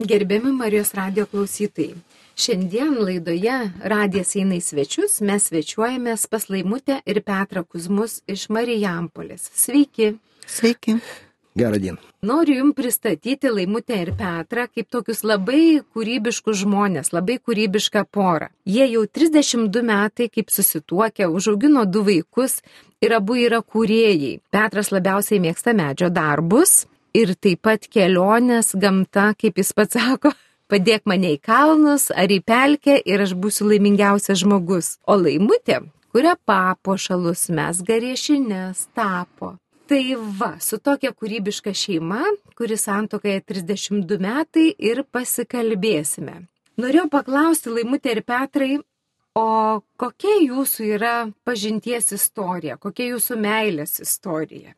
Gerbiami Marijos radio klausytojai, šiandien laidoje Radijas eina į svečius, mes svečiuojamės pas Laimutę ir Petrą Kuzmus iš Marijampolės. Sveiki. Sveiki. Gerą dieną. Noriu Jums pristatyti Laimutę ir Petrą kaip tokius labai kūrybiškus žmonės, labai kūrybišką porą. Jie jau 32 metai kaip susituokę, užaugino du vaikus ir abu yra kūrėjai. Petras labiausiai mėgsta medžio darbus, ir taip pat kelionės, gamta, kaip jis pats sako, padėk mane į kalnus ar į pelkę ir aš būsiu laimingiausias žmogus. O laimutė, kuria papuošalus mes gariešinės tapo. Tai va, su tokia kūrybiška šeima, kuri santokai 32 metai ir pasikalbėsime. Norėjau paklausti Laimutė ir Petrai, o kokia jūsų yra pažinties istorija, kokia jūsų meilės istorija?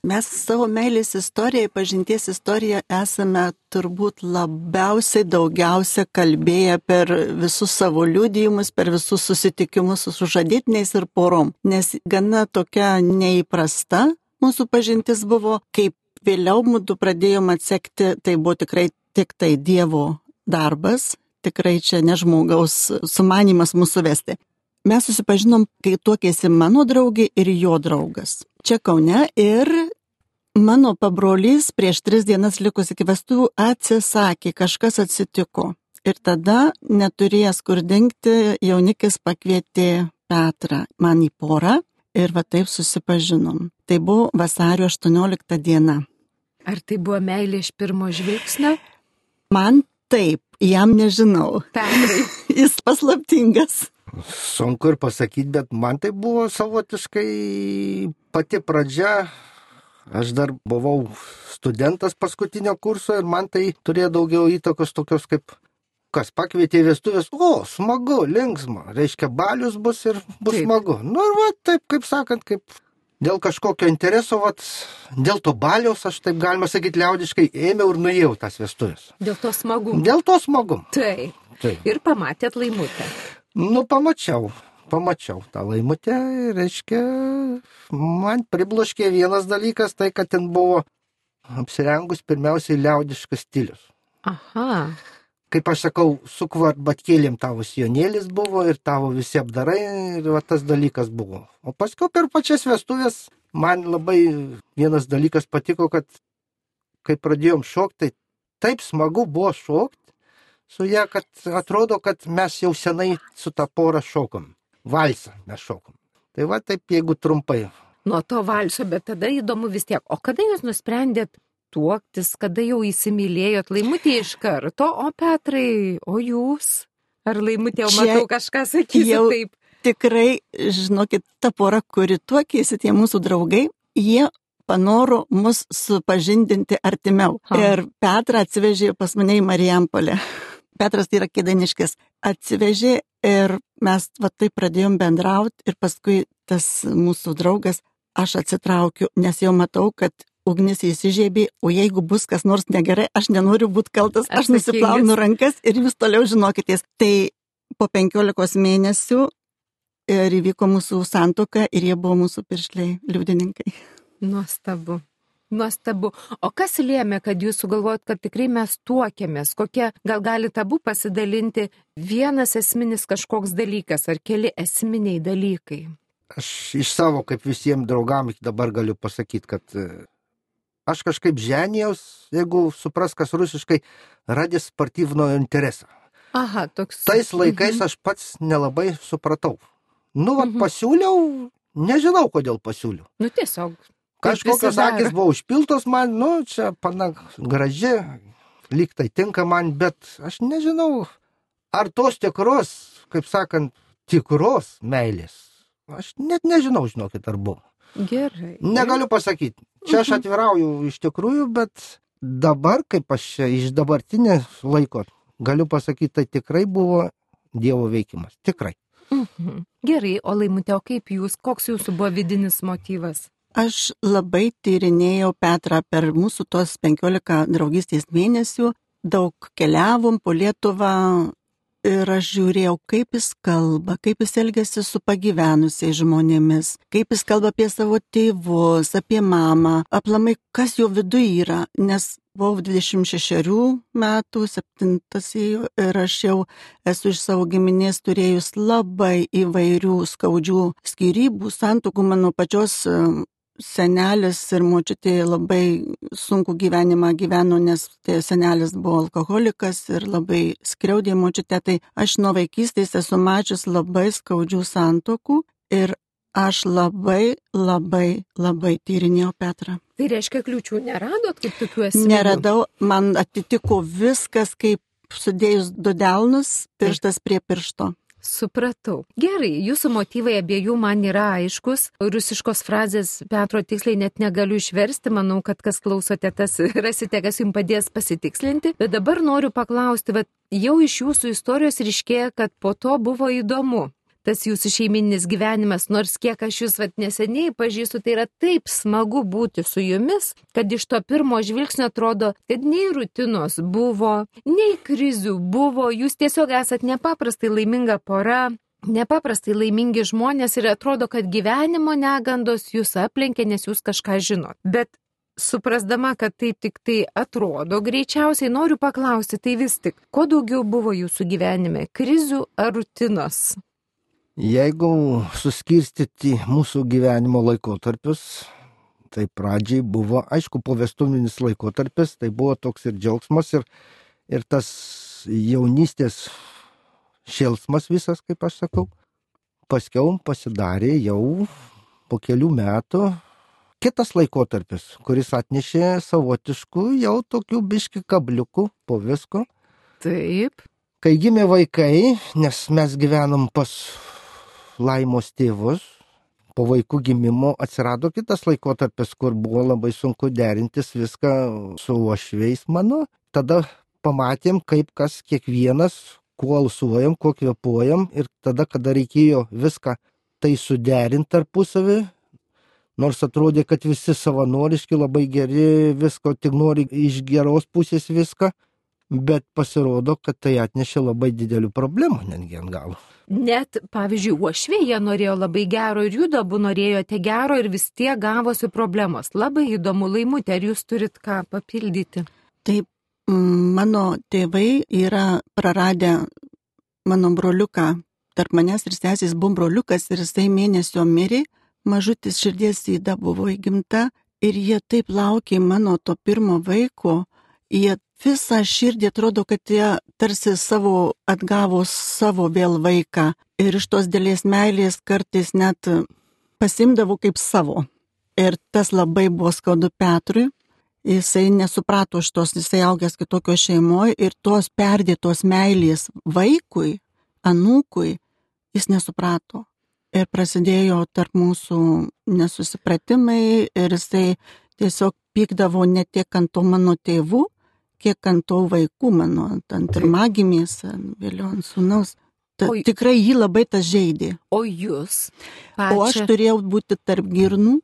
Mes savo meilės istoriją, pažinties istoriją esame turbūt labiausiai daugiausia kalbėję per visus savo liūdėjimus, per visus susitikimus su sužadėtiniais ir porom, nes gana tokia neįprasta mūsų pažintis buvo, kaip vėliau mūdu pradėjom atsekti, tai buvo tikrai tik tai Dievo darbas, tikrai čia ne žmogaus sumanimas mūsų vesti. Mes susipažinom, kai tuokėsi mano draugė ir jo draugas. Čia Kaune ir mano pabrolys prieš tris dienas likus iki vestuvių atsisakė, kažkas atsitiko. Ir tada, neturėjęs kur dingti, jaunikis pakvietė Petrą man į porą ir va taip susipažinom. Tai buvo vasario 18 diena. Ar tai buvo meilė iš pirmo žvilgsnio? Man taip, jam nežinau. Petrai. Jis paslaptingas. Sunku ir pasakyti, bet man tai buvo savotiškai pati pradžia. Aš dar buvau studentas paskutinio kurso ir man tai turėjo daugiau įtakos tokios kaip kas pakvietė į vestuvės, o, smagu, linksma, reiškia, balius bus ir bus taip. smagu. Nu ir va, taip, kaip sakant, kaip dėl kažkokio intereso, vat, dėl to baliaus, aš taip galima sakyti liaudiškai, ėmiau ir nuėjau tas vestuvės. Dėl to smagumo. Dėl to smagumo. Taip. taip. Ir pamatėt laimutę. Nu, pamačiau, pamačiau tą laimutę, reiškia, man pribloškė vienas dalykas, tai kad ten buvo apsirengus pirmiausiai liaudiškas stilius. Aha. Kaip aš sakau, su kvarbatkėlėm tavo sionėlis buvo ir tavo visi apdarai ir va, tas dalykas buvo. O paskui per pačias vestuvės man labai vienas dalykas patiko, kad kai pradėjom šokti, tai taip smagu buvo šokti su ją, kad atrodo, kad mes jau senai su tą porą šokom. Valsą mes šokom. Tai va taip, jeigu trumpai. Nuo to valso, bet tada įdomu vis tiek, o kada jūs nusprendėt tuoktis, kada jau įsimylėjot laimutį iš karto, o Petrai, o jūs? Ar laimutė jau matau kažką sakysiu jau taip? Tikrai, žinokit, ta pora, kuri tuokėsi, tie mūsų draugai, jie panoro mus supažindinti artimiau. Ha. Ir Petrą atsivežė pas mane į Marijampolę. Petras tai yra kėdaniškis, atsivežė ir mes va taip pradėjom bendrauti ir paskui tas mūsų draugas, aš atsitraukiu, nes jau matau, kad ugnis įsižiebė, o jeigu bus kas nors negerai, aš nenoriu būti kaltas, aš nusiplaunu rankas ir jūs toliau žinokitės. Tai po penkiolikos mėnesių ir įvyko mūsų santoka ir jie buvo mūsų piršliai liudininkai. Nuostabu. Nuostabu. O kas lėmė, kad jūs sugalvojot, kad tikrai mes tuokėmės? Kokie, gal galite abu pasidalinti vienas esminis kažkoks dalykas ar keli esminiai dalykai? Aš iš savo, kaip visiems draugam, dabar galiu pasakyti, kad e, aš kažkaip ženijos, jeigu supras, kas rusiškai, radė sportyvno interesą. Aha, toks. Tais laikais mhm. aš pats nelabai supratau. Nu, va, mhm. pasiūliau, nežinau, kodėl pasiūliau. Nu, tiesiog Kažkokios akis buvo užpiltos man, nu, čia pana graži, lyg tai tinka man, bet aš nežinau, ar tos tikros, kaip sakant, tikros meilės. Aš net nežinau, žinokit, ar buvo. Gerai. Negaliu pasakyti. Čia aš mhm. atvirauju iš tikrųjų, bet dabar, kaip aš iš dabartinės laiko, galiu pasakyti, tai tikrai buvo Dievo veikimas. Tikrai. Mhm. Gerai, o laimutė, o kaip jūs, koks jūsų buvo vidinis motyvas? Aš labai tyrinėjau Petrą per mūsų tos 15 draugystės mėnesių, daug keliavom po Lietuvą ir aš žiūrėjau, kaip jis kalba, kaip jis elgesi su pagyvenusiais žmonėmis, kaip jis kalba apie savo tėvus, apie mamą, aplamai, kas jo viduje yra, nes buvau 26 metų, septintas ėjo ir aš jau esu iš savo giminės turėjus labai įvairių skaudžių skirybų, santokų mano pačios senelis ir močiutė labai sunku gyvenimą gyveno, nes tai senelis buvo alkoholikas ir labai skriaudė močiutė. Tai aš nuo vaikystės esu mačius labai skaudžių santokų ir aš labai, labai, labai tyrinėjau Petrą. Tai reiškia, kliūčių neradot kaip tokių esminių? Neradau, man atitiko viskas kaip sudėjus du delnus, pirštas prie piršto. Supratau. Gerai, jūsų motyvai abiejų man yra aiškus. Rusiškos frazės Petro tiksliai net negaliu išversti, manau, kad kas klausote, tas rasite, kas jums padės pasitikslinti. Bet dabar noriu paklausti, bet jau iš jūsų istorijos ryškėja, kad po to buvo įdomu tas jūsų šeimininis gyvenimas, nors kiek aš jūs vat neseniai pažįstu, tai yra taip smagu būti su jumis, kad iš to pirmo žvilgsnio atrodo, kad nei rutinos buvo, nei krizių buvo, jūs tiesiog esat nepaprastai laiminga pora. Nepaprastai laimingi žmonės ir atrodo, kad gyvenimo negandos jūs aplenkė, nes jūs kažką žinot. Bet suprasdama, kad tai tik tai atrodo greičiausiai, noriu paklausti, tai vis tik, ko daugiau buvo jūsų gyvenime - krizių ar rutinos? Jeigu suskirstyti mūsų gyvenimo laikotarpius, tai pradžiai buvo, aišku, povestuminis laikotarpis, tai buvo toks ir džiaugsmas, ir, ir tas jaunystės šėlsmas visas, kaip aš sakau. Paskiau pasidarė jau po kelių metų kitas laikotarpis, kuris atnešė savotiškų jau tokių biški kabliukų po visko. Taip. Kai gimė vaikai, nes mes gyvenom pas laimos tėvus, po vaikų gimimo atsirado kitas laikotarpis, kur buvo labai sunku derintis viską su uošviais mano. Tada pamatėm, kaip kas kiekvienas, kuo alsuojam, kuo kvepuojam ir tada, kada reikėjo viską tai suderinti tarpusavį, nors atrodė, kad visi savanoriški, labai geri, visko tik nori iš geros pusės viską, bet pasirodo, kad tai atnešė labai didelių problemų netgi ant galo. Net, pavyzdžiui, uošvė jie norėjo labai gero ir jūs abu norėjote gero ir vis tiek gavosi problemos. Labai įdomu, laimutė, ar jūs turit ką papildyti? Taip, mano tėvai yra praradę mano broliuką, tarp manęs ir sesės buvo broliukas ir jisai mėnesio mirė, mažutis širdies įda buvo įgimta ir jie taip laukė mano to pirmo vaiko, jie visą širdį atrodo, kad jie tarsi savo atgavo savo vėl vaiką ir iš tos dėlės meilės kartais net pasimdavo kaip savo. Ir tas labai buvo skaudu Petrui. Jisai nesuprato šitos, jisai augęs kitokio šeimoje ir tos perdėtos meilės vaikui, anūkui, jis nesuprato. Ir prasidėjo tarp mūsų nesusipratimai ir jisai tiesiog pykdavo ne tiek ant to mano tėvų, kiek ant to vaikų mano, ant pirmagimės, vėliau ant sunaus. Ta, o, tikrai jį labai tas žaidė. O jūs? Pačia? O aš turėjau būti tarp girnų,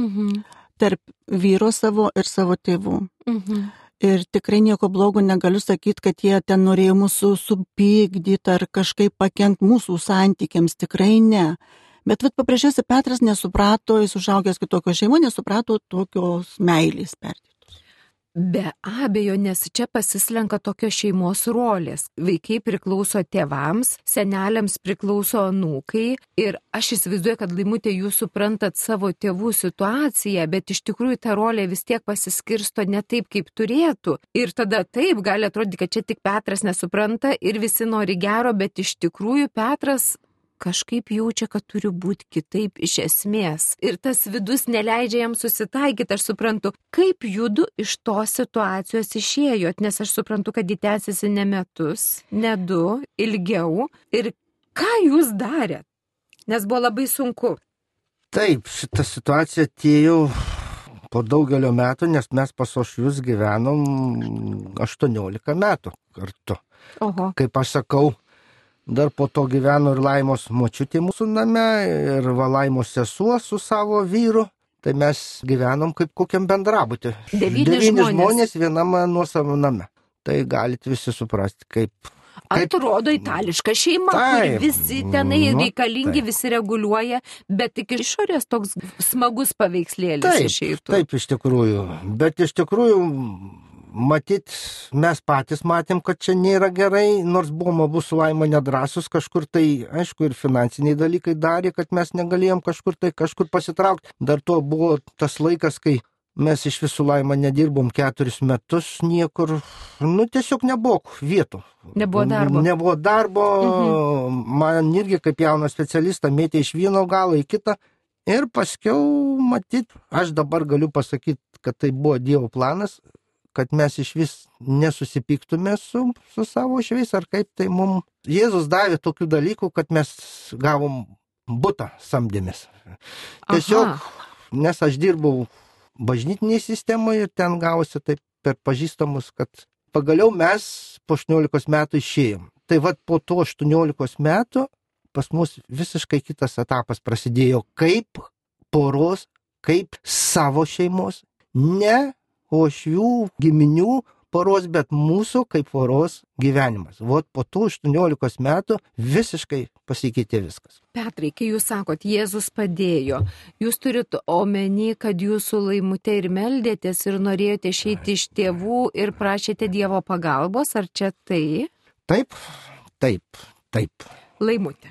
mhm. tarp vyro savo ir savo tėvų. Mhm. Ir tikrai nieko blogo negaliu sakyti, kad jie ten norėjo mūsų supykdyti ar kažkaip pakent mūsų santykiams. Tikrai ne. Bet vat paprasčiausiai Petras nesuprato, jis užaugęs kitokio šeimo, nesuprato tokios meilės perti. Be abejo, nes čia pasislenka tokios šeimos rolės. Vaikai priklauso tėvams, seneliams priklauso anūkai ir aš įsivaizduoju, kad laimutė jūs suprantat savo tėvų situaciją, bet iš tikrųjų ta rolė vis tiek pasiskirsto ne taip, kaip turėtų. Ir tada taip gali atrodyti, kad čia tik Petras nesupranta ir visi nori gero, bet iš tikrųjų Petras kažkaip jaučia, kad turi būti kitaip iš esmės. Ir tas vidus neleidžia jam susitaikyti, aš suprantu, kaip judu iš tos situacijos išėjot, nes aš suprantu, kad ji tęsiasi ne metus, ne du, ilgiau. Ir ką jūs darėt? Nes buvo labai sunku. Taip, šita situacija atėjo po daugelio metų, nes mes pas ošius gyvenom 18 metų kartu. Oho. Kaip aš sakau, Dar po to gyveno ir Laimos močiutė mūsų name, ir Valaimos sesuo su savo vyru. Tai mes gyvenom kaip kokiam bendrabutį. Devyni, Devyni žmonės. žmonės viename nuosavame name. Tai galite visi suprasti, kaip Kaip... Atrodo itališka šeima, taip, visi tenai nu, reikalingi, taip. visi reguliuoja, bet tik išorės toks smagus paveikslėlis taip, išeitų. Taip, iš tikrųjų. Bet iš tikrųjų matyt, mes patys matėm, kad čia nėra gerai, nors buvom abu su laima nedrasus, kažkur tai, aišku, ir finansiniai dalykai darė, kad mes negalėjom kažkur tai kažkur pasitraukti. Dar to buvo tas laikas, kai mes iš visų laimą nedirbom keturis metus niekur, nu tiesiog nebuvo vietų. Nebuvo darbo. Nebuvo darbo, mhm. man irgi kaip jauną specialistą mėtė iš vieno galo į kitą. Ir paskiau, matyt, aš dabar galiu pasakyti, kad tai buvo Dievo planas, kad mes iš vis nesusipyktume su, su savo šveis, ar kaip tai mums. Jėzus davė tokių dalykų, kad mes gavom būtą samdėmis. Tiesiog, Aha. nes aš dirbau bažnytinėje sistemoje ir ten gavosi taip per pažįstamus, kad pagaliau mes po 18 metų išėjom. Tai vad po to 18 metų pas mus visiškai kitas etapas prasidėjo kaip poros, kaip savo šeimos, ne ošvių giminių poros, bet mūsų kaip poros gyvenimas. Vot po tų 18 metų visiškai pasikeitė viskas. Petrai, kai jūs sakot, Jėzus padėjo, jūs turit omeny, kad jūsų laimutė ir meldėtės ir norėjote išeiti iš tėvų ir prašėte Dievo pagalbos, ar čia tai? Taip, taip, taip. Laimutė.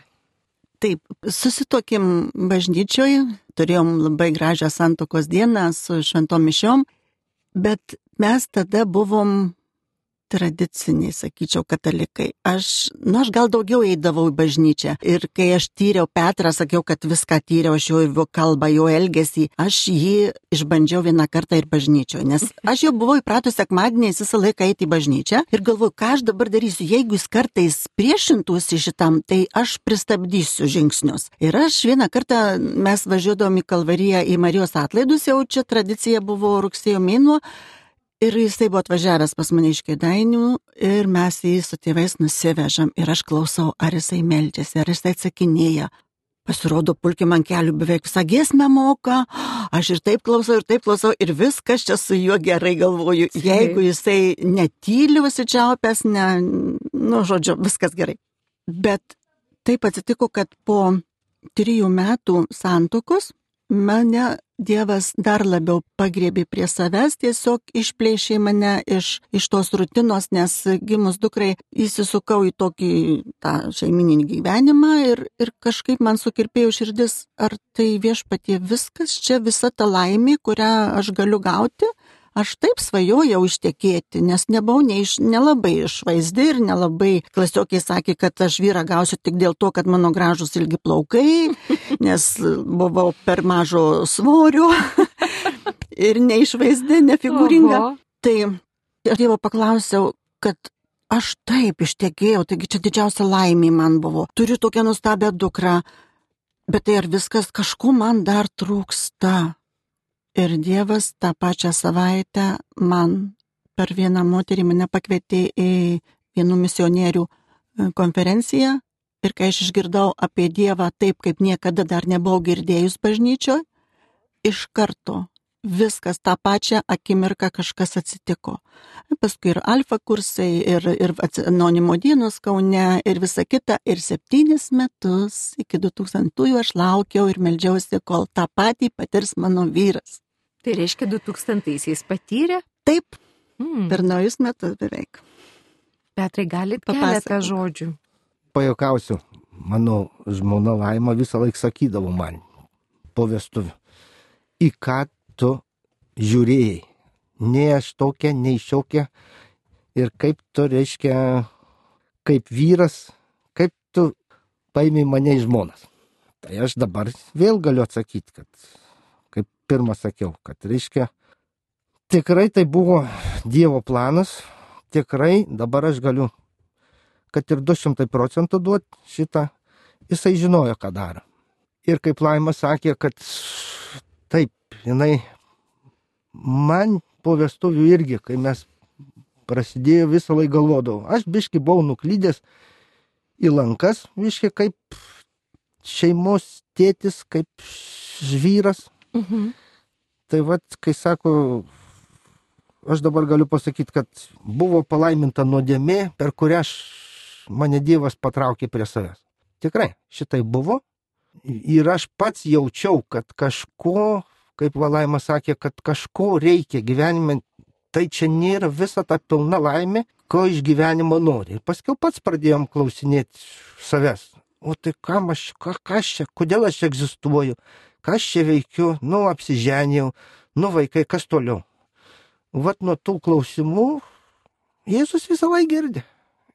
Taip, susitokim bažnyčioje, turėjom labai gražią santokos dieną su šventom mišiom bet mes tada buvom tradiciniai, sakyčiau, katalikai. Aš, nu, aš gal daugiau eidavau į bažnyčią. Ir kai aš tyriau Petrą, sakiau, kad viską tyriau, aš jo kalbą, jo elgesį, aš jį išbandžiau vieną kartą ir bažnyčioje. Nes aš jau buvau įpratus sekmadieniais visą laiką eiti į bažnyčią ir galvoju, ką aš dabar darysiu. Jeigu jis kartais priešintųsi šitam, tai aš pristabdysiu žingsnius. Ir aš vieną kartą mes važiuodavom į Kalvariją į Marijos atlaidus, jau čia tradicija buvo rugsėjo mėnuo. Ir jisai buvo atvažiavęs pas mane iš kėdainių ir mes jį su tėvais nusivežam ir aš klausau, ar jisai meldžiasi, ar jisai atsakinėja. Pasirodo, pulki man kelių beveik visą giesmę moka, aš ir taip klausau, ir taip klausau, ir viskas čia su juo gerai galvoju. Jeigu jisai netyli užsičiaupęs, ne, nu, žodžiu, viskas gerai. Bet taip atsitiko, kad po trijų metų santokos mane Dievas dar labiau pagrėbė prie savęs, tiesiog išplėšė mane iš, iš tos rutinos, nes gimus dukrai įsisukau į tokį tą šeimininį gyvenimą ir, ir kažkaip man sukirpėjo širdis, ar tai viešpatie viskas, čia visa ta laimė, kurią aš galiu gauti, Aš taip svajojau ištekėti, nes nebuvau neiš, nelabai išvaizdi ir nelabai klasiokiai sakė, kad aš vyrą gausiu tik dėl to, kad mano gražus ilgi plaukai, nes buvau per mažo svorio ir neišvaizdi, nefigūringa. Oho. Tai aš Dievo paklausiau, kad aš taip ištekėjau, taigi čia didžiausia laimė man buvo. Turiu tokią nuostabią dukrą, bet tai ar viskas kažko man dar trūksta? Ir Dievas tą pačią savaitę man per vieną moterį mane pakvietė į vienų misionierių e, konferenciją. Ir kai aš išgirdau apie Dievą taip, kaip niekada dar nebuvau girdėjus bažnyčioje, iš karto viskas tą pačią akimirką kažkas atsitiko. Paskui ir alfa kursai, ir, ir anonimo dienos kaune, ir visa kita. Ir septynis metus iki 2000-ųjų aš laukiau ir meldžiausi, kol tą patį patirs mano vyras. Tai reiškia, 2000-aisiais patyrė? Taip, hmm. per naujus metus beveik. Petrai, galit keletą žodžių? Pajokausiu, mano žmona Laima visą laiką sakydavo man po vestuvių, į ką tu žiūrėjai. Ne aš tokia, nei šiokia. Ir kaip tu reiškia, kaip vyras, kaip tu paėmė mane į žmonas. Tai aš dabar vėl galiu atsakyti, kad pirmą sakiau, kad reiškia, tikrai tai buvo Dievo planas, tikrai dabar aš galiu, kad ir 200 procentų duoti šitą, jisai žinojo, ką daro. Ir kaip Laima sakė, kad taip, jinai man po vestuvių irgi, kai mes prasidėjo visą laiką galvodavau, aš biški buvau nuklydęs į lankas, biški kaip šeimos tėtis, kaip vyras, Mhm. Tai vad, kai sako, aš dabar galiu pasakyti, kad buvo palaiminta nuodėmė, per kurią aš, mane Dievas patraukė prie savęs. Tikrai, šitai buvo. Ir aš pats jaučiau, kad kažko, kaip Valaima sakė, kad kažko reikia gyvenime, tai čia nėra visa ta pilna laimė, ko iš gyvenimo nori. Ir paskui pats pradėjom klausinėti savęs. O tai kam aš, ką, ką aš čia, kodėl aš egzistuoju, ką aš čia veikiu, nu apsiženėjau, nu vaikai, kas toliau. Vat nuo tų klausimų Jėzus visą laiką girdė.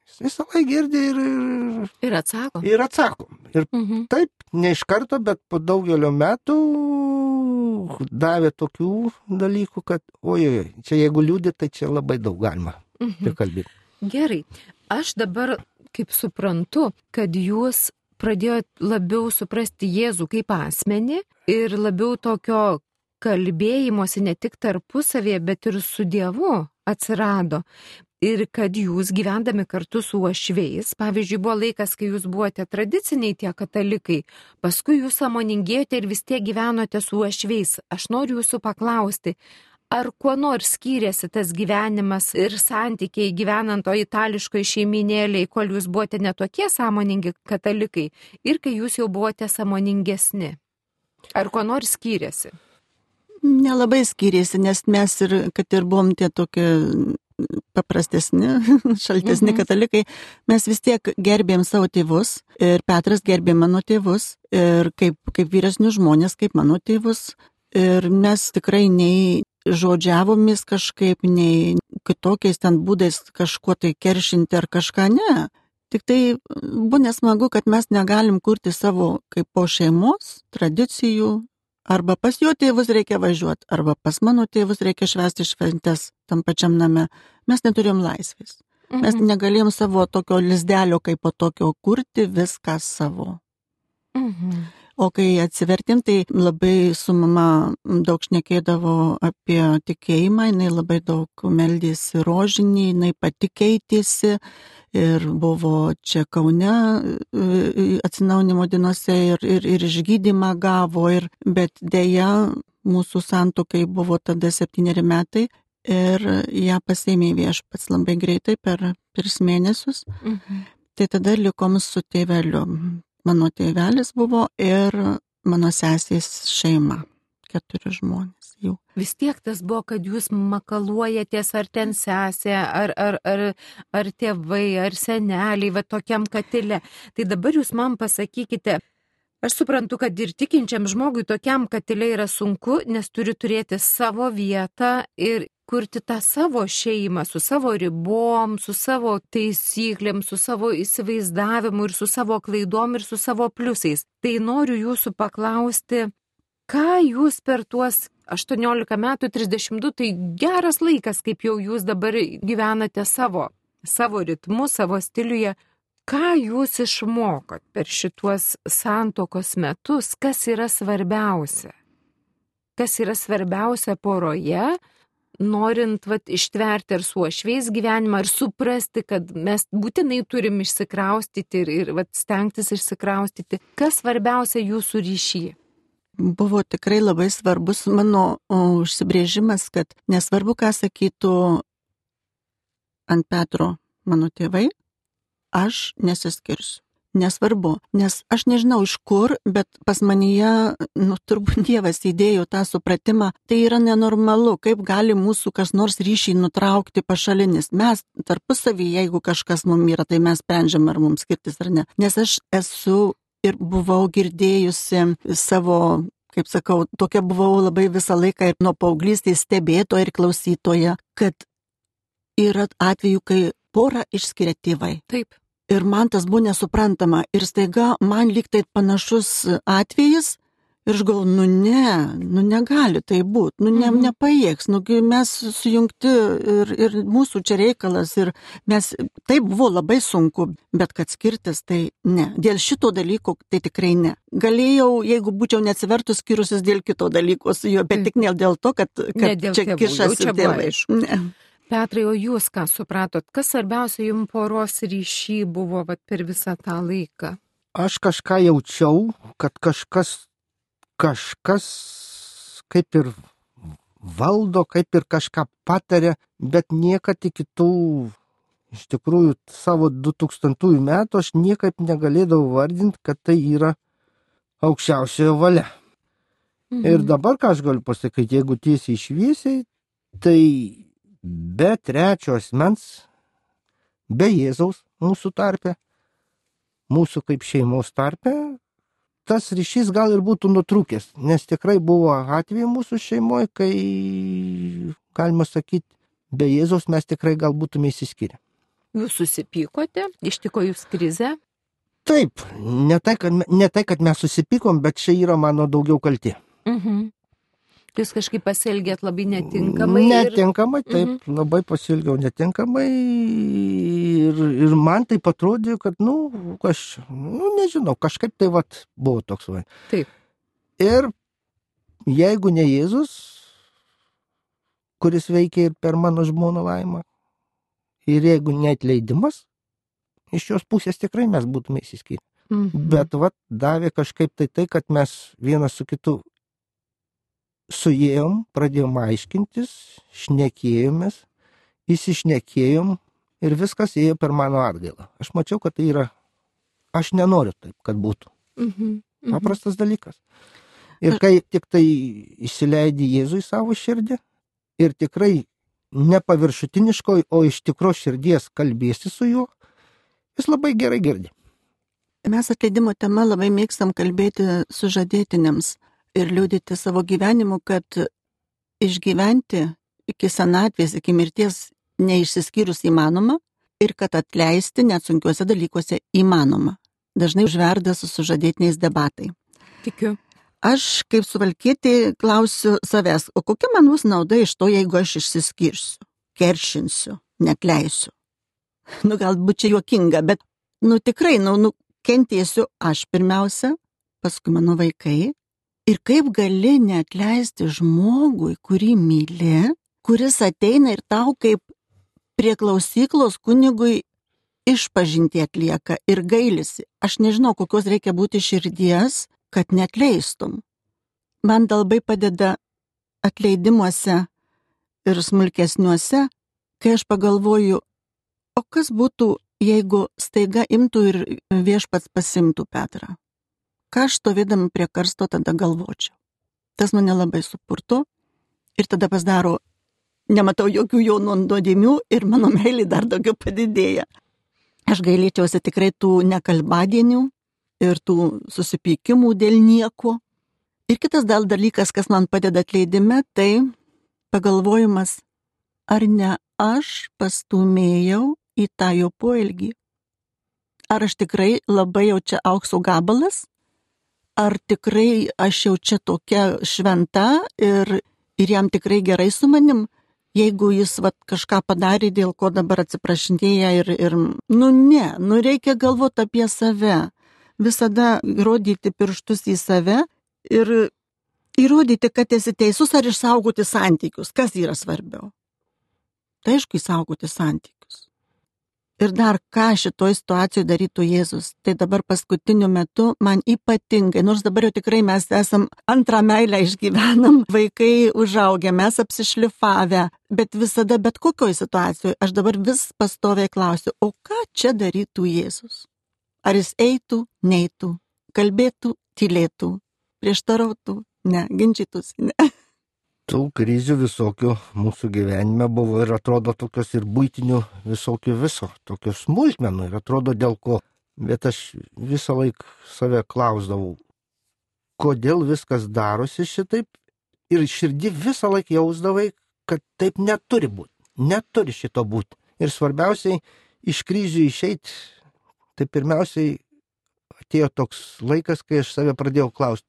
Jis visą laiką girdė ir, ir, Ir atsako. ir atsako. Ir Mhm. taip, ne iš karto, bet po daugelio metų davė tokių dalykų, kad, ojoj, čia jeigu liūdė, tai čia labai daug galima Mhm. prikalbėti. Gerai. Aš dabar, kaip suprantu, kad jūs pradėjot labiau suprasti Jėzų kaip asmenį ir labiau tokio kalbėjimosi ne tik tarpusavėje, bet ir su Dievu atsirado. Ir kad jūs gyvendami kartu su uošveis, pavyzdžiui, buvo laikas, kai jūs buvote tradiciniai tie katalikai, paskui jūs samoningėjote ir vis tiek gyvenote su uošveis. Aš noriu jūsų paklausti, ar kuo nors skyrėsi tas gyvenimas ir santykiai gyvenant to itališkoje šeiminėlėje, kol jūs buvote netokie sąmoningi katalikai ir kai jūs jau buvote sąmoningesni? Ar kuo nors skyrėsi? Nelabai skiriasi, nes mes ir, kad ir buvom tie tokie paprastesni, šaltesni Mhm. katalikai, mes vis tiek gerbėm savo tėvus ir Petras gerbė mano tėvus ir kaip, kaip vyresnius žmonės, kaip mano tėvus. Ir mes tikrai nei žodžiavomis kažkaip, nei kitokiais ten būdais kažkuo tai keršinti ar kažką, ne. Tik tai buvo nesmagu, kad mes negalim kurti savo kaip po šeimos tradicijų, Arba pas jo tėvus reikia važiuoti, arba pas mano tėvus reikia švęsti šventės tam pačiam name. Mes neturėjom laisvės. Mes Mhm. negalėjom savo tokio lizdelio kaip po tokio kurti viską savo. Mhm. O kai atsivertim, tai labai su mama daug šnekėdavo apie tikėjimą, jinai labai daug meldėsi rožinį, jinai pati keitėsi ir buvo čia Kaune e, atsinaunimo dienose ir, ir, ir išgydymą gavo, ir, bet dėja mūsų santokai buvo tada septyneri metai ir ją pasėmė viešpats labai greitai per tris mėnesius. Mhm. Tai tada likom su tėveliu. Mano tėvelis buvo ir mano sesės šeima. Keturi žmonės jau. Vis tiek tas buvo, kad jūs makaluojatės ar ten sesė, ar, ar, ar, ar tėvai, ar seneliai, va tokiam katile. Tai dabar jūs man pasakykite, aš suprantu, kad ir tikinčiam žmogui tokiam katile yra sunku, nes turi turėti savo vietą ir kurti tą savo šeimą su savo ribom, su savo taisyklėm, su savo įsivaizdavimu ir su savo klaidom ir su savo pliusais. Tai noriu jūsų paklausti, ką jūs per tuos 18 metų 32, tai geras laikas, kaip jau jūs dabar gyvenate savo, savo ritmu, savo stiliuje. Ką jūs išmokot per šituos santokos metus, kas yra svarbiausia? Kas yra svarbiausia poroje, norint vat, ištverti ar su ošviais gyvenimą, ar suprasti, kad mes būtinai turim išsikraustyti ir, ir vat, stengtis išsikraustyti. Kas svarbiausia jūsų ryšyje? Buvo tikrai labai svarbus mano užsibrėžimas, kad nesvarbu, ką sakytų ant Petro mano tėvai, aš nesiskirsiu. Nesvarbu, nes aš nežinau iš kur, bet pas manyje, nu, turbūt Dievas įdėjo tą supratimą, tai yra nenormalu, kaip gali mūsų kas nors ryšiai nutraukti pašalinis. Mes tarpusavį, jeigu kažkas mums yra, tai mes sprendžiam, ar mums skirtis ar ne. Nes aš esu ir buvau girdėjusi savo, kaip sakau, tokia buvau labai visą laiką ir nuo paauglystės stebėtoja ir klausytoja, kad yra atvejų, kai porą išskiria tėvai. Taip. Ir man tas buvo nesuprantama. Ir staiga man lyg tai panašus atvejis. Ir aš galvoju, nu ne, nu negali tai būti, nu ne, Mhm. nepajėgs, nu mes sujungti ir, ir mūsų čia reikalas. Ir mes, tai buvo labai sunku, bet kad skirtis, tai ne. Dėl šito dalyko tai tikrai ne. Galėjau, jeigu būčiau neatsivertus skirusis dėl kito dalyko su juo, bet tik ne dėl to, kad, Ne kad dėl čia kišasi tėvai. aišku. Ne. Petrai, o jūs ką supratot? Kas svarbiausia jums poros ryšy buvo vat, per visą tą laiką? Aš kažką jaučiau, kad kažkas, kažkas kaip ir valdo, kaip ir kažką patarė, bet niekad iki tų, iš tikrųjų, savo 2000 metų aš niekaip negalėdavau vardinti, kad tai yra aukščiausiojo valia. Mhm. Ir dabar ką aš galiu pasakyti, jeigu tiesiai išviesiai, tai be trečio asmens, be Jėzaus mūsų tarpe, mūsų kaip šeimos tarpe, tas ryšys gal ir būtų nutrūkęs, nes tikrai buvo atvejai mūsų šeimoje, kai, galima sakyti, be Jėzaus mes tikrai gal būtume įsiskyrę. Jūs susipykote, ištiko jūs krize? Taip, ne tai, kad, ne tai, kad mes susipykom, bet čia yra mano daugiau kalti. Mhm. Jūs kažkaip pasielgėt labai netinkamai. ir- Netinkamai, taip, mhm. labai pasilgiau netinkamai ir, ir man tai atrodė, kad, nu, aš, nu, nežinau, kažkaip tai vat buvo toks va. Taip. Ir jeigu ne Jėzus, kuris veikia ir per mano žmoną laimą, ir jeigu neatleidimas, iš jos pusės tikrai mes būtume įsiskyrę. Mhm. Bet vat davė kažkaip tai tai, kad mes vienas su kitu suėjom, pradėjom aiškintis, šnekėjomės, įsišnekėjom ir viskas ėjo per mano atgailą. Aš mačiau, kad tai yra, aš nenoriu taip, kad būtų. Mhm. Mhm. Paprastas dalykas. Ir kai tik tai įsileidži Jėzų į savo širdį ir tikrai nepaviršutiniškoj, o iš tikro širdies kalbėsi su juo, jis labai gerai girdi. Mes atleidimo tema labai mėgstam kalbėti su žadėtinėms ir liūdėti savo gyvenimu, kad išgyventi iki senatvės, iki mirties neišsiskyrus įmanoma ir kad atleisti net sunkiuose dalykuose įmanoma. Dažnai užverda su sužadėtiniais debatai. Tikiu. Aš kaip suvalkėti klausiu savęs, o kokia man bus nauda iš to, jeigu aš išsiskirsiu, keršinsiu, netleisiu. Nu, galbūt čia juokinga, bet, nu, tikrai, nu, nu, kentėsiu aš pirmiausia, paskui mano vaikai. Ir kaip gali neatleisti žmogui, kurį myli, kuris ateina ir tau kaip prie klausyklos kunigui išpažinti atlieka ir gailisi. Aš nežinau, kokios reikia būti širdies, kad netleistum. Man labai padeda atleidimuose ir smulkesniuose, kai aš pagalvoju, o kas būtų, jeigu staiga imtų ir viešpats pasimtų Petrą. Ką aš stovėdama prie karsto tada galvočiau. Tas mane labai supurto ir tada pasidaro, nematau jokių jo nuodėmių ir mano meilė dar daugiau padidėja. Aš gailėčiausi tikrai tų nekalbadienių ir tų susipykimų dėl nieko. Ir kitas dal dalykas, kas man padeda atleidime, tai pagalvojimas, ar ne aš pastumėjau į tą jo poelgį. Ar aš tikrai labai jau čia aukso gabalas, ar tikrai aš jau čia tokia šventa ir, ir jam tikrai gerai su manim, jeigu jis vat, kažką padarė, dėl ko dabar atsiprašinėja ir, ir, nu ne, nu reikia galvoti apie save, visada rodyti pirštus į save ir įrodyti, kad esi teisus ar išsaugoti santykius, kas yra svarbiau. Tai aišku, išsaugoti santykius. Ir dar ką šitoje situacijoje darytų Jėzus. Tai dabar paskutiniu metu man ypatingai, nors dabar jau tikrai mes esam antrą meilę išgyvenam, vaikai užaugę, mes apsišlifavę, bet visada, bet kokioje situacijoje, aš dabar vis pastoviai klausiu, o ką čia darytų Jėzus? Ar jis eitų, neitų, kalbėtų, tylėtų, prieštarautų, ne, ginčytųsi, ne. Tų krizių visokių mūsų gyvenime buvo ir atrodo tokios ir būtinių visokių viso, tokios smulkmenų ir atrodo dėl ko. Bet aš visą laiką save klausdavau, kodėl viskas darosi šitaip ir širdį visą laiką jausdavai, kad taip neturi būti, neturi šito būti. Ir svarbiausiai iš krizių išeiti, tai pirmiausiai atėjo toks laikas, kai aš save pradėjau klausti.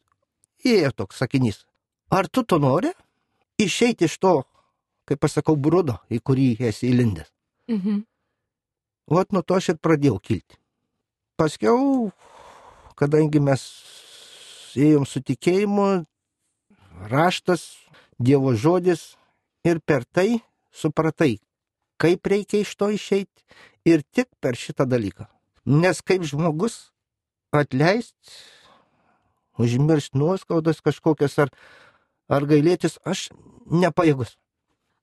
Įėjo toks sakinys. Ar tu to nori? Išeiti iš to, kaip pasakau, brudo, į kurį esi įlindęs. Mhm. Vat nuo to aš ir pradėjau kilti. Paskiau, kadangi mes ėjom su tikėjimu, raštas, Dievo žodis ir per tai supratai, kaip reikia iš to išeiti ir tik per šitą dalyką. Nes kaip žmogus atleist, užmiršti nuoskaudas kažkokias ar, ar gailėtis, aš nepajėgus.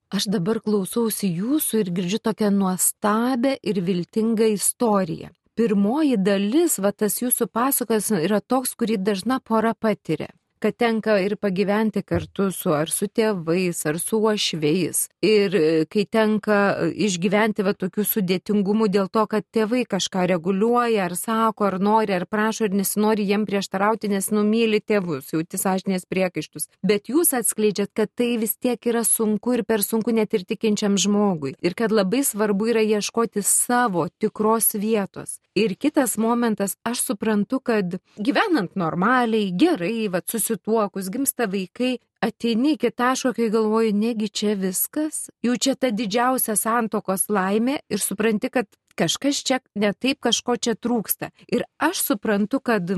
Aš dabar klausausi jūsų ir girdžiu tokią nuostabę ir viltingą istoriją. Pirmoji dalis, va tas jūsų pasakas yra toks, kurį dažna pora patiria. Kad tenka ir pagyventi kartu su ar su tėvais, ar su uošveis. Ir e, kai tenka e, išgyventi va tokių sudėtingumų dėl to, kad tėvai kažką reguliuoja, ar sako, ar nori, ar prašo, ir nesinori jiem prieštarauti, nes numyli tėvus, jauti sąžinės priekaištus. Bet jūs atskleidžiat, kad tai vis tiek yra sunku ir per sunku net ir tikinčiam žmogui. Ir kad labai svarbu yra ieškoti savo tikros vietos. Ir kitas momentas, aš suprantu, kad gyvenant normaliai, gerai, va, susituokus, gimsta vaikai, ateini iki taško, kai galvoji, negi čia viskas, jau čia ta didžiausia santokos laimė ir supranti, kad kažkas čia ne taip, kažko čia trūksta. Ir aš suprantu, kad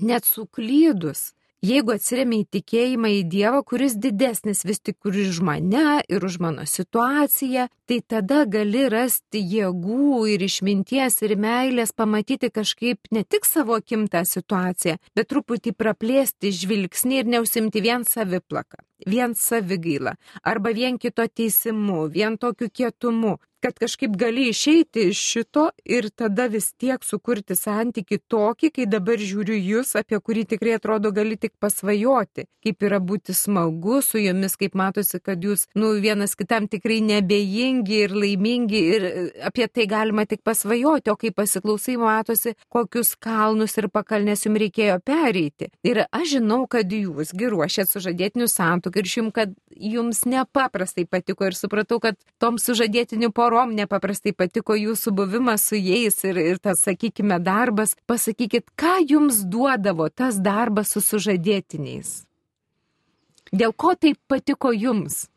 net suklydus jeigu atsiremi į tikėjimą į Dievą, kuris didesnis vis tik už mane ir už mano situaciją, tai tada gali rasti jėgų ir išminties ir meilės pamatyti kažkaip ne tik savo kimtą situaciją, bet truputį praplėsti žvilgsnį ir neusimti vien saviplaką, vien savigailą arba vien kito teisimu, vien tokiu kietumu, kad kažkaip gali išeiti iš šito ir tada vis tiek sukurti santyki tokį, kai dabar žiūriu jūs, apie kurį tikrai atrodo gali tik pasvajoti, kaip yra būti smagu su jumis, kaip matosi, kad jūs, nu, vienas kitam tikrai nebejingi ir laimingi ir e, apie tai galima tik pasvajoti, o kai pasiklausai, matosi, kokius kalnus ir pakalnės jums reikėjo pereiti. Ir aš žinau, kad jūs giruošėt sužadėtinių santukų ir šim, kad jums nepaprastai patiko ir supratau, kad tom sužadėtinių porom porom nepaprastai patiko jūsų buvimas su jais ir, ir tas, sakykime, darbas. Pasakykit, ką jums duodavo tas darbas su sužadėtiniais? Dėl ko tai patiko jums?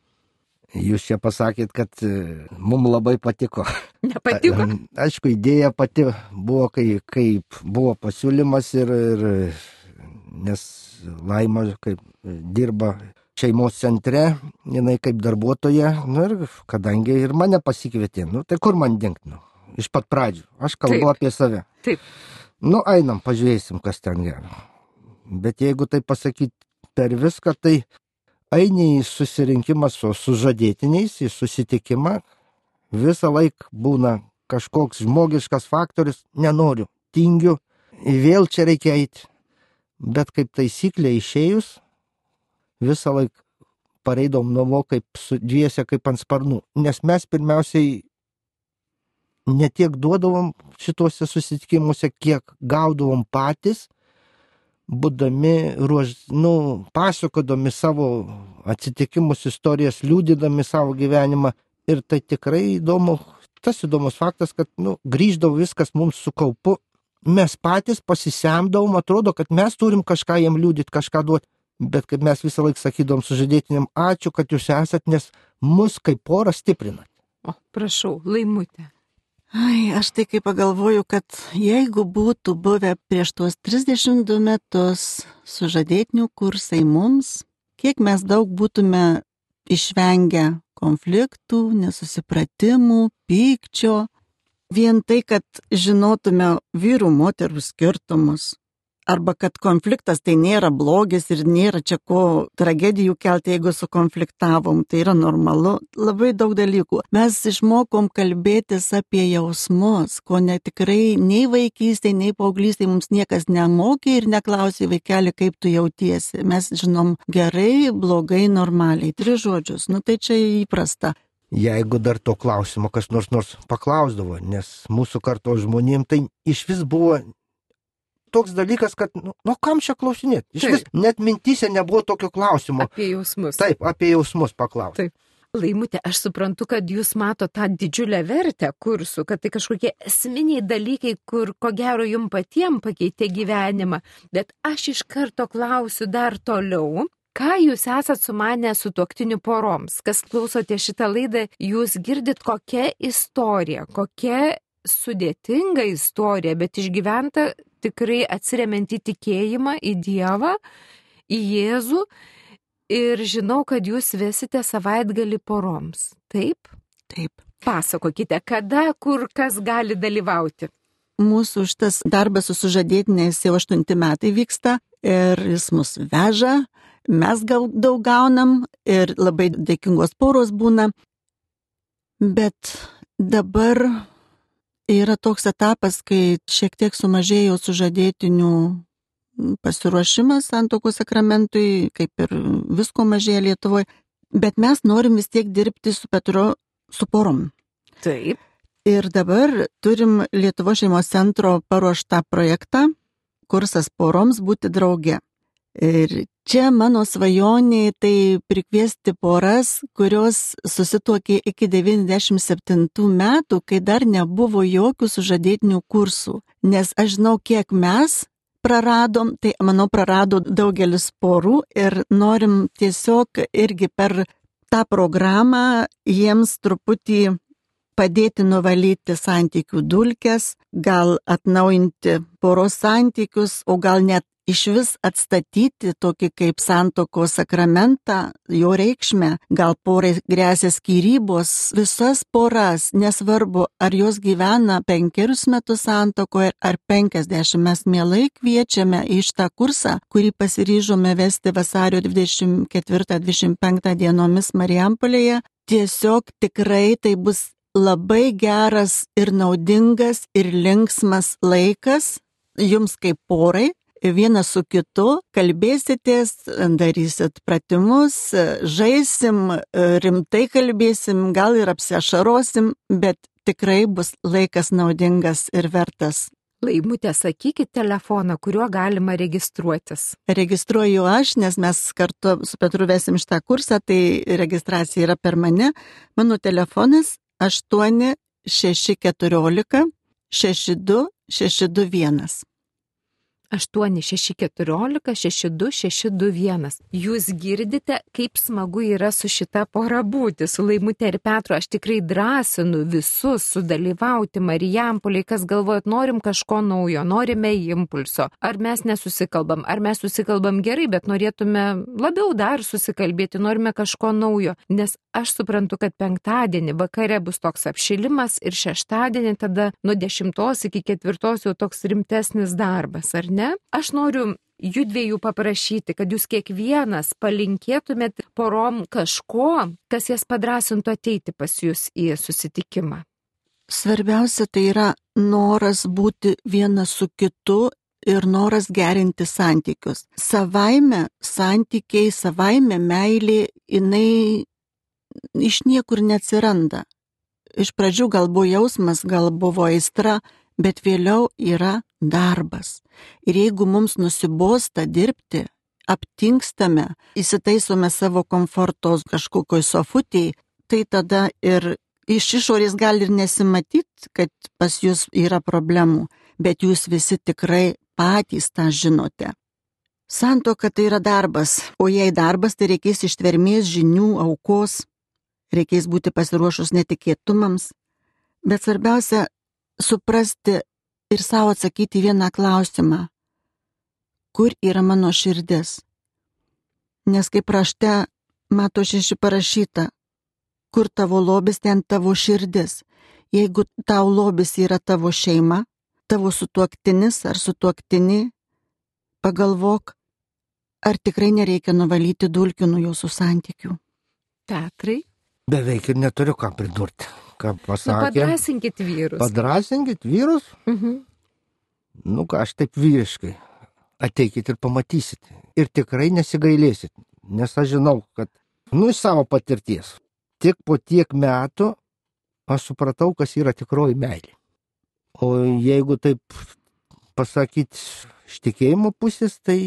Jūs čia pasakėt, kad e, mums labai patiko. Nepatiko? Aišku, idėja pati buvo, kai, kaip buvo pasiūlymas ir, ir nes Laima kaip dirba šeimos centre, jinai kaip darbuotoja, nu ir kadangi ir mane pasikvietė, nu tai kur man dingti, nu, iš pat pradžių, aš kalbu Taip. apie save. Taip. Nu, einam, pažiūrėsim, kas ten gero. Bet jeigu tai pasakyti per viską, tai eini į susirinkimą su sužadėtiniais, į susitikimą, visą laiką būna kažkoks žmogiškas faktorius, nenoriu, tingiu, vėl čia reikia eiti. Bet kaip taisyklė išėjus, visą laiką pareidom namo kaip su dviese kaip ant sparnų, nes mes pirmiausiai netiek duodavom šituose susitikimuose, kiek gaudavom patys, būdami, ruož, nu, pasakodami savo atsitikimus, istorijas, liūdydami savo gyvenimą. Ir tai tikrai įdomu, tas įdomus faktas, kad nu, grįždavo viskas mums su kaupu, mes patys pasisemdavom, atrodo, kad mes turim kažką jiem liūdyti, kažką duoti bet kaip mes visą laiką sakydom sužadėtiniam, ačiū, kad jūs esat, nes mus kaip porą stiprinat. O, prašau, laimutė. Ai, aš tai kaip pagalvoju, kad jeigu būtų buvę prieš tuos 32 metus sužadėtinių kursai mums, kiek mes daug būtume išvengę konfliktų, nesusipratimų, pykčio, vien tai, kad žinotume vyrų moterų skirtumus, arba kad konfliktas tai nėra blogis ir nėra čia ko tragedijų kelti, jeigu sukonfliktavom, tai yra normalu, labai daug dalykų. Mes išmokom kalbėtis apie jausmus, ko netikrai nei vaikystėje, nei paauglystėje mums niekas nemokė ir neklausė vaikeli, kaip tu jautiesi. Mes žinom gerai, blogai, normaliai. Tris žodžius, nu tai čia įprasta jeigu dar to klausimo kas nors nors paklausdavo, nes mūsų kartos žmonėm tai iš vis buvo toks dalykas, kad, nu, nu kam čia klausinėti? Iš vis, net mintise nebuvo tokio klausimo. Apie jausmus. Taip, apie jausmus paklausti. Taip. Laimutė, aš suprantu, kad jūs mato tą didžiulę vertę kursų, kad tai kažkokie esminiai dalykai, kur ko gero jum patiem pakeitė gyvenimą. Bet aš iš karto klausiu dar toliau. Ką jūs esat sumanę su tuoktiniu poroms? Kas klausote šitą laidą, jūs girdit kokia istorija, kokia sudėtinga istorija, bet išgyventa tikrai atsiriamant į tikėjimą, į Dievą, į Jėzų ir žinau, kad jūs vesite savaitgalį poroms. Taip? Taip. Pasakokite, kada, kur kas gali dalyvauti. Mūsų šitas darbas su sužadėtiniais jau aštunti metai vyksta ir jis mus veža, mes gal daug gaunam ir labai dėkingos poros būna. Bet dabar yra toks etapas, kai šiek tiek sumažėjo sužadėtinių pasiruošimas santokos sakramentui, kaip ir visko mažėja Lietuvoje, bet mes norim vis tiek dirbti su Petru, su porom. Taip. Ir dabar turim Lietuvo šeimos centro paruoštą projektą, kursas poroms būti drauge. Ir čia mano svajonė tai prikviesti poras, kurios susituokė iki 97 metų, kai dar nebuvo jokių sužadėtinių kursų. Nes aš žinau, kiek mes praradom, tai manau prarado daugelis porų ir norim tiesiog irgi per tą programą jiems truputį padėti nuvalyti santykių dulkes, gal atnaujinti poros santykius, o gal net iš vis atstatyti tokį kaip santoko sakramentą, jo reikšmę, gal porai grėsia skirybos, visas poras, nesvarbu, ar jos gyvena penkerius metus santokoje ar penkisdešimt, mes mielai kviečiame iš tą kursą, kurį pasiryžome vesti vasario 24-25 dienomis Marijampolėje. Tiesiog tikrai tai bus labai geras ir naudingas ir linksmas laikas jums kaip porai, vienas su kitu, kalbėsitės, darysit pratimus, žaisim, rimtai kalbėsim, gal ir apsiašarosim, bet tikrai bus laikas naudingas ir vertas. Laimutė, sakykit telefoną, kuriuo galima registruotis. Registruoju aš, nes mes kartu su Petru vesim šitą kursą, tai registracija yra per mane. Mano telefonas 8 6 14 62 621. 8614-62621. Jūs girdite, kaip smagu yra su šita pora būti, su Laimutė ir Petru. Aš tikrai drąsinu visus sudalyvauti Marijampoliai, kas galvojat, norim kažko naujo, norime impulso. Ar mes nesusikalbam, ar mes susikalbam gerai, bet norėtume labiau dar susikalbėti, norime kažko naujo. Nes aš suprantu, kad penktadienį vakare bus toks apšilimas ir šeštadienį tada nuo 10 iki 4 jau toks rimtesnis darbas, ar ne? Ne? Aš noriu judviejų paprašyti, kad jūs kiekvienas palinkėtumėt porom kažko, kas jas padrasintų ateiti pas jūs į susitikimą. Svarbiausia tai yra noras būti vienas su kitu ir noras gerinti santykius. Savaime santykiai, savaime meilė, jinai iš niekur neatsiranda. Iš pradžių gal buvo jausmas, gal buvo aistra, bet vėliau yra darbas. Ir jeigu mums nusibosta dirbti, aptinkstame, įsitaisome savo komfortos kažkokioj sofutėje, tai tada ir iš išorės gali ir nesimatyti, kad pas jūs yra problemų, bet jūs visi tikrai patys tą žinote. Santoka tai yra darbas, o jei darbas, tai reikės ištvermės žinių, aukos, reikės būti pasiruošus netikėtumams, bet svarbiausia suprasti ir savo atsakyti vieną klausimą. Kur yra mano širdis? Nes kaip rašte mato šeši parašyta, kur tavo lobis, ten tavo širdis. Jeigu tau lobis yra tavo šeima, tavo sutuoktinis ar sutuoktinį, pagalvok, ar tikrai nereikia nuvalyti dulkių nuo jūsų santykių. Petrai? Beveik ir neturiu ką pridurti ką pasakė. Nu, padrasinkit vyrus. Padrasinkit vyrus? Mhm. Nu, ką aš taip vyriškai. Ateikit ir pamatysit. Ir tikrai nesigailėsit. Nes aš žinau, kad, nu, iš savo patirties, tik po tiek metų aš supratau, kas yra tikroji meilė. O jeigu taip pasakyti iš tikėjimo pusės, tai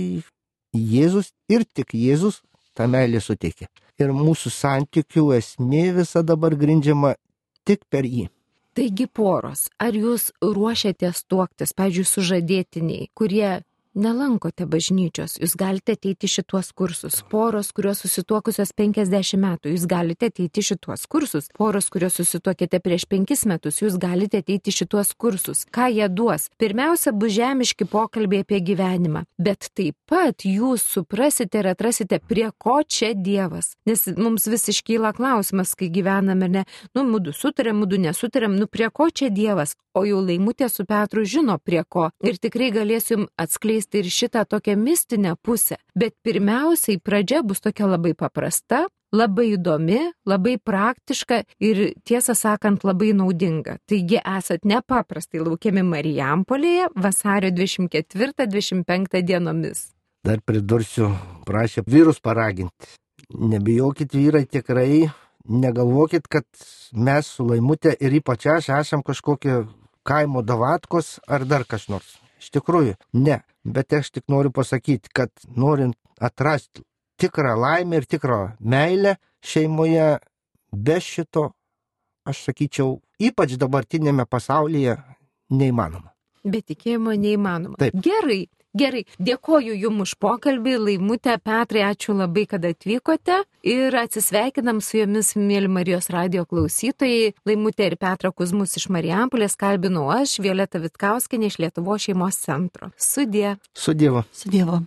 Jėzus ir tik Jėzus tą meilę suteikia. Ir mūsų santykių esmė visa dabar grindžiama tik per jį. Taigi poros, ar jūs ruošiatės tuoktis, pavyzdžiui, sužadėtiniai, kurie nelankote bažnyčios, jūs galite ateiti šituos kursus. Poros, kurios susituokusios 50 metų, jūs galite ateiti šituos kursus. Poros, kurios susituokėte prieš 5 metus, jūs galite ateiti šituos kursus. Ką jie duos? Pirmiausia, bus žemiški pokalbiai apie gyvenimą, bet taip pat jūs suprasite ir atrasite, prie ko čia Dievas. Nes mums vis iškyla klausimas, kai gyvename, ne, nu, mūdu sutarėm, mūdu nesutarėm, nu, prie ko čia Dievas, o jau laimutė su Petru žino prie ko ir tikrai galėsim atskleisti atskleisti ir šitą tokią mistinę pusę. Bet pirmiausiai pradžia bus tokia labai paprasta, labai įdomi, labai praktiška ir tiesą sakant labai naudinga. Taigi esat nepaprastai laukiami Marijampolėje vasario 24-25 dienomis. Dar pridursiu, prašė vyrus paraginti. Nebijokit vyrai tikrai, negalvokit, kad mes su laimutė ir ypač aš esam kažkokie kaimo davatkos ar dar kas nors. Iš tikrųjų, ne. Bet aš tik noriu pasakyti, kad norint atrasti tikrą laimę ir tikrą meilę šeimoje, be šito, aš sakyčiau, ypač dabartinėme pasaulyje neįmanoma. Be tikėjimo neįmanoma. Taip. Gerai, gerai. Dėkoju Jums už pokalbį, Laimutė, Petrai, ačiū labai, kad atvykote. Ir atsisveikinam su Jumis, mėly Marijos radio klausytojai. Laimutė ir Petra Kuzmus iš Marijampolės kalbinu aš, Violeta Vitkauskinė iš Lietuvo šeimos centro. Sudė. Su Dievu. Su Dievu.